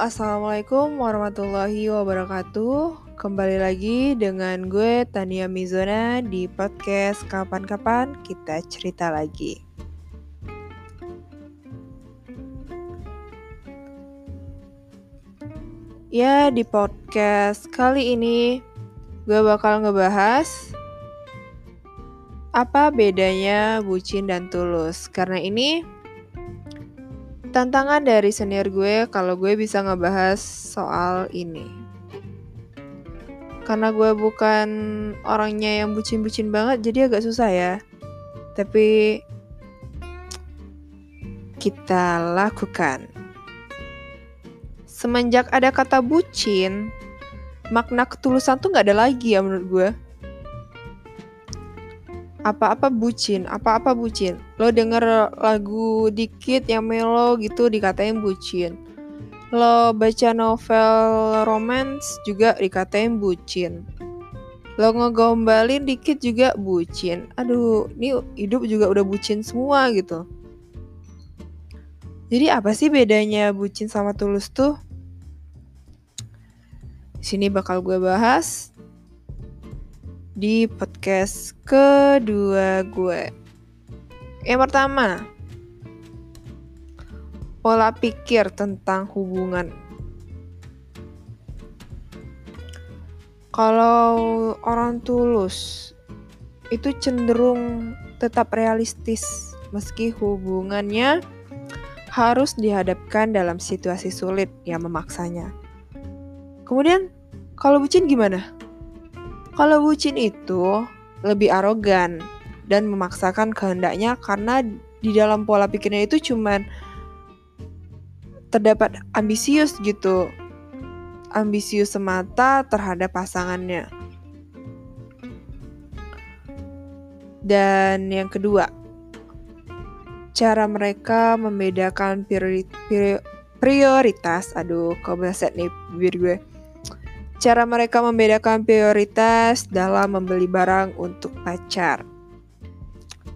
Assalamualaikum warahmatullahi wabarakatuh. Kembali lagi dengan gue Tania Mizona di podcast Kapan-kapan kita cerita lagi. Ya, di podcast kali ini gue bakal ngebahas apa bedanya bucin dan tulus. Karena ini tantangan dari senior gue kalau gue bisa ngebahas soal ini. Karena gue bukan orangnya yang bucin-bucin banget, jadi agak susah ya. Tapi kita lakukan. Semenjak ada kata bucin, makna ketulusan tuh gak ada lagi ya menurut gue apa-apa bucin, apa-apa bucin. Lo denger lagu dikit yang melo gitu dikatain bucin. Lo baca novel romance juga dikatain bucin. Lo ngegombalin dikit juga bucin. Aduh, ini hidup juga udah bucin semua gitu. Jadi apa sih bedanya bucin sama tulus tuh? Sini bakal gue bahas di podcast kedua gue. Yang pertama, pola pikir tentang hubungan. Kalau orang tulus itu cenderung tetap realistis meski hubungannya harus dihadapkan dalam situasi sulit yang memaksanya. Kemudian, kalau bucin gimana? Kalau bucin itu lebih arogan dan memaksakan kehendaknya karena di dalam pola pikirnya itu cuman terdapat ambisius gitu. Ambisius semata terhadap pasangannya. Dan yang kedua, cara mereka membedakan prioritas, aduh kok bahasa nih bibir gue Cara mereka membedakan prioritas dalam membeli barang untuk pacar.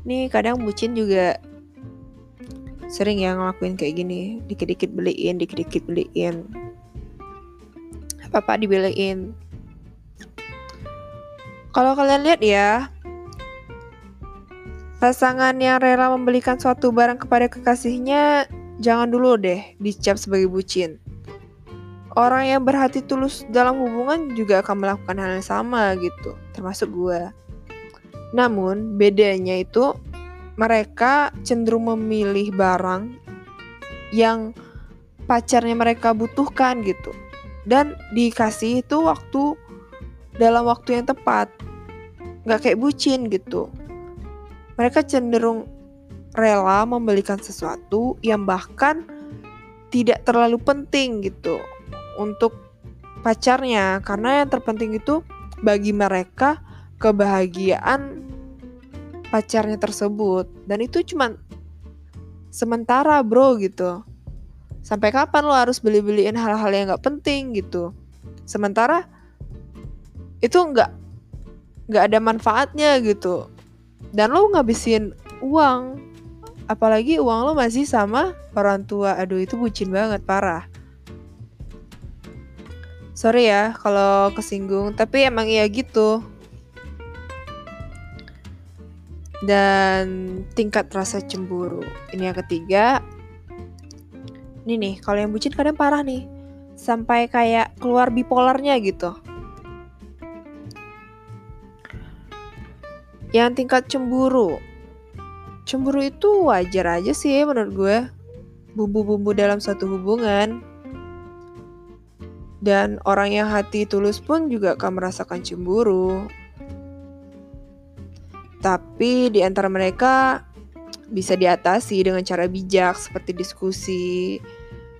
Nih kadang bucin juga sering yang ngelakuin kayak gini, dikit-dikit beliin, dikit-dikit beliin. Apa-apa dibeliin. Kalau kalian lihat ya, pasangan yang rela membelikan suatu barang kepada kekasihnya jangan dulu deh dicap sebagai bucin. Orang yang berhati tulus dalam hubungan juga akan melakukan hal yang sama gitu, termasuk gue. Namun, bedanya itu mereka cenderung memilih barang yang pacarnya mereka butuhkan gitu. Dan dikasih itu waktu dalam waktu yang tepat. Gak kayak bucin gitu. Mereka cenderung rela membelikan sesuatu yang bahkan tidak terlalu penting gitu untuk pacarnya. Karena yang terpenting itu bagi mereka kebahagiaan pacarnya tersebut. Dan itu cuma sementara bro gitu. Sampai kapan lo harus beli-beliin hal-hal yang nggak penting gitu? Sementara itu nggak nggak ada manfaatnya gitu. Dan lo ngabisin uang apalagi uang lo masih sama orang tua. Aduh itu bucin banget parah Sorry ya kalau kesinggung, tapi emang iya gitu. Dan tingkat rasa cemburu. Ini yang ketiga. Ini nih, kalau yang bucin kadang parah nih. Sampai kayak keluar bipolarnya gitu. Yang tingkat cemburu. Cemburu itu wajar aja sih menurut gue. Bumbu-bumbu dalam satu hubungan dan orang yang hati tulus pun juga akan merasakan cemburu. Tapi di antara mereka bisa diatasi dengan cara bijak seperti diskusi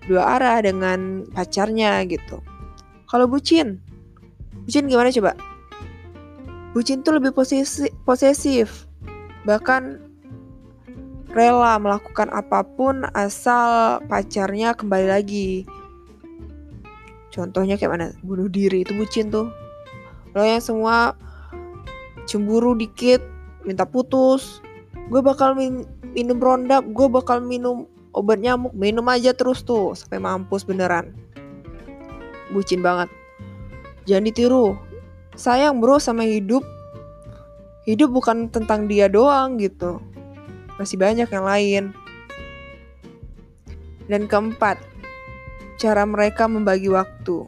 dua arah dengan pacarnya gitu. Kalau bucin, bucin gimana coba? Bucin tuh lebih posesi posesif, bahkan rela melakukan apa pun asal pacarnya kembali lagi. Contohnya kayak mana? Bunuh diri itu bucin tuh. Lo yang semua cemburu dikit, minta putus. Gue bakal min minum rondap, gue bakal minum obat nyamuk, minum aja terus tuh sampai mampus beneran. bucin banget. Jangan ditiru. Sayang bro sama hidup. Hidup bukan tentang dia doang gitu. Masih banyak yang lain. Dan keempat, cara mereka membagi waktu.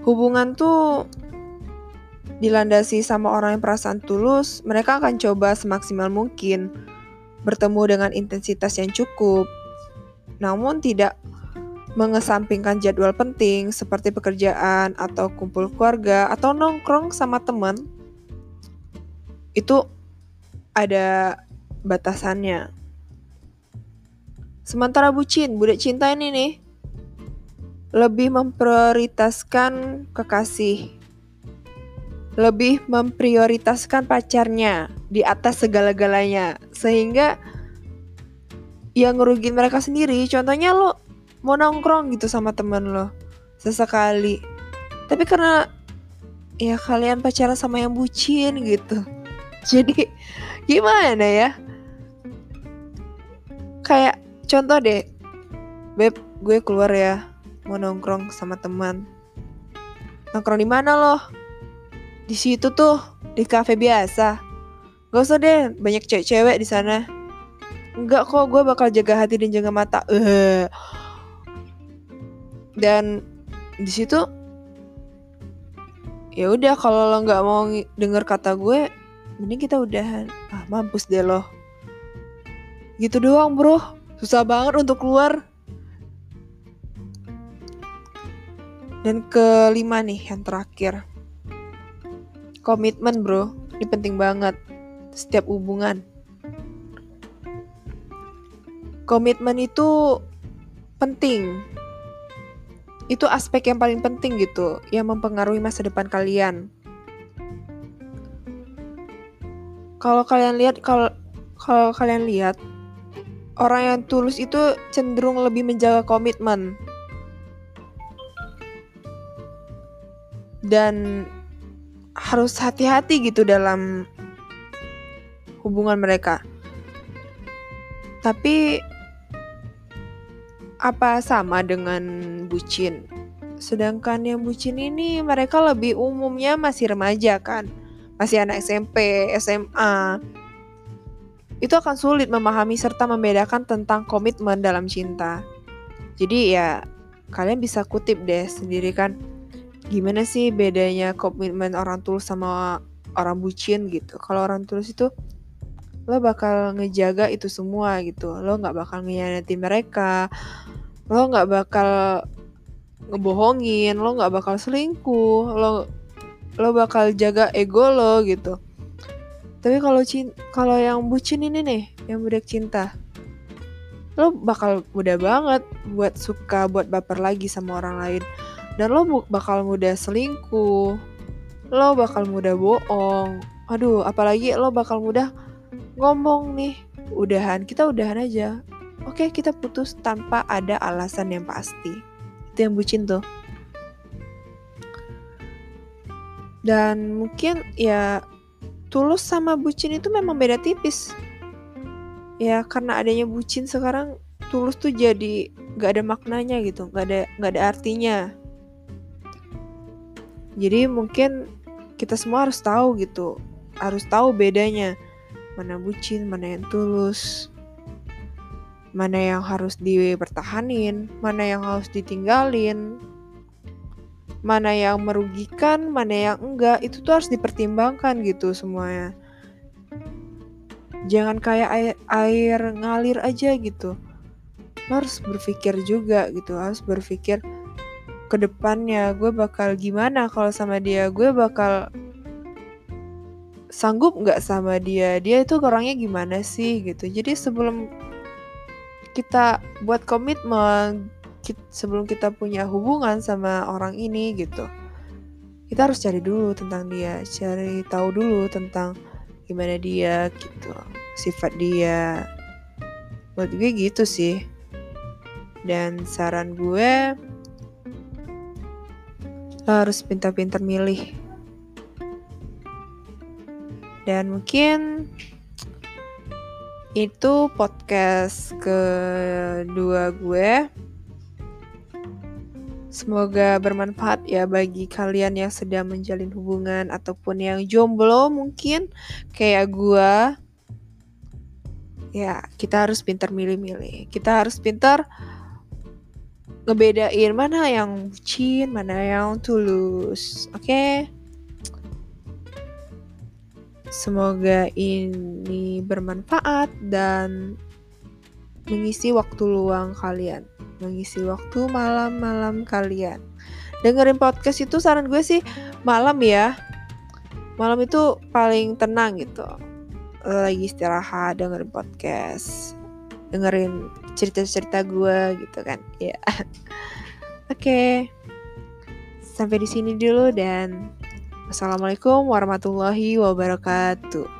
Hubungan tuh dilandasi sama orang yang perasaan tulus, mereka akan coba semaksimal mungkin bertemu dengan intensitas yang cukup, namun tidak mengesampingkan jadwal penting seperti pekerjaan atau kumpul keluarga atau nongkrong sama teman. Itu ada batasannya. Sementara bucin, budak cinta ini nih lebih memprioritaskan kekasih. Lebih memprioritaskan pacarnya di atas segala-galanya. Sehingga yang ngerugin mereka sendiri contohnya lo mau nongkrong gitu sama temen lo sesekali. Tapi karena ya kalian pacaran sama yang bucin gitu. Jadi gimana ya? Kayak contoh deh. Beb gue keluar ya. Mau nongkrong sama teman. Nongkrong di mana loh? Di situ tuh di cafe biasa. Gak usah deh banyak cewek-cewek di sana. Enggak kok gue bakal jaga hati dan jaga mata. Uh. dan di situ ya udah kalau lo nggak mau denger kata gue mending kita udahan. Ah mampus deh lo. Gitu doang bro susah banget untuk keluar dan kelima nih yang terakhir Komitmen bro, ini penting banget. Setiap hubungan. Komitmen itu penting. Itu aspek yang paling penting gitu, yang mempengaruhi masa depan kalian. Kalau kalian lihat, kalau kalau kalian lihat, orang yang tulus itu cenderung lebih menjaga komitmen. Dan harus hati-hati gitu dalam hubungan mereka. Tapi apa sama dengan bucin? Sedangkan yang bucin ini mereka lebih umumnya masih remaja kan. Masih anak SMP, SMA. Itu akan sulit memahami serta membedakan tentang komitmen dalam cinta. Jadi ya kalian bisa kutip deh sendiri kan gimana sih bedanya komitmen orang tulus sama orang bucin gitu. Kalau orang tulus itu lo bakal ngejaga itu semua gitu. Lo nggak bakal ngeyanati mereka. Lo nggak bakal ngebohongin. Lo nggak bakal selingkuh. Lo lo bakal jaga ego lo gitu tapi kalau kalau yang bucin ini nih yang budak cinta lo bakal mudah banget buat suka buat baper lagi sama orang lain. Dan lo bakal mudah selingkuh lo bakal mudah bohong. Aduh apalagi lo bakal mudah ngomong nih udahan kita udahan aja. Oke kita putus tanpa ada alasan yang pasti. Itu yang bucin tuh. Dan mungkin ya tulus sama bucin itu memang beda tipis. Ya karena adanya bucin sekarang tulus tuh jadi gak ada maknanya gitu gak ada gak ada artinya. Jadi mungkin kita semua harus tahu gitu, harus tahu bedanya. Mana bucin, mana yang tulus, mana yang harus dipertahanin, mana yang harus ditinggalin, mana yang merugikan, mana yang enggak, itu tuh harus dipertimbangkan gitu semuanya. Jangan kayak air, air ngalir aja gitu. Lo harus berpikir juga gitu, harus berpikir ke depannya gue bakal gimana kalau sama dia gue bakal sanggup nggak sama dia dia itu orangnya gimana sih gitu jadi sebelum kita buat komitmen sebelum kita punya hubungan sama orang ini gitu. Kita harus cari dulu tentang dia cari tahu dulu tentang gimana dia gitu sifat dia. Buat gue gitu sih. Dan saran gue lo harus pintar-pintar milih. Dan mungkin itu podcast kedua gue Semoga bermanfaat ya bagi kalian yang sedang menjalin hubungan ataupun yang jomblo mungkin kayak gua. Ya, kita harus pintar milih-milih. Kita harus pintar ngebedain mana yang bucin, mana yang tulus. Oke? Okay? Semoga ini bermanfaat dan mengisi waktu luang kalian mengisi waktu malam-malam kalian. Dengerin podcast itu saran gue sih malam ya. Malam itu paling tenang gitu. Lagi istirahat dengerin podcast. Dengerin cerita-cerita gue gitu kan. Ya. Oke. Okay. Sampai di sini dulu dan Wassalamualaikum warahmatullahi wabarakatuh.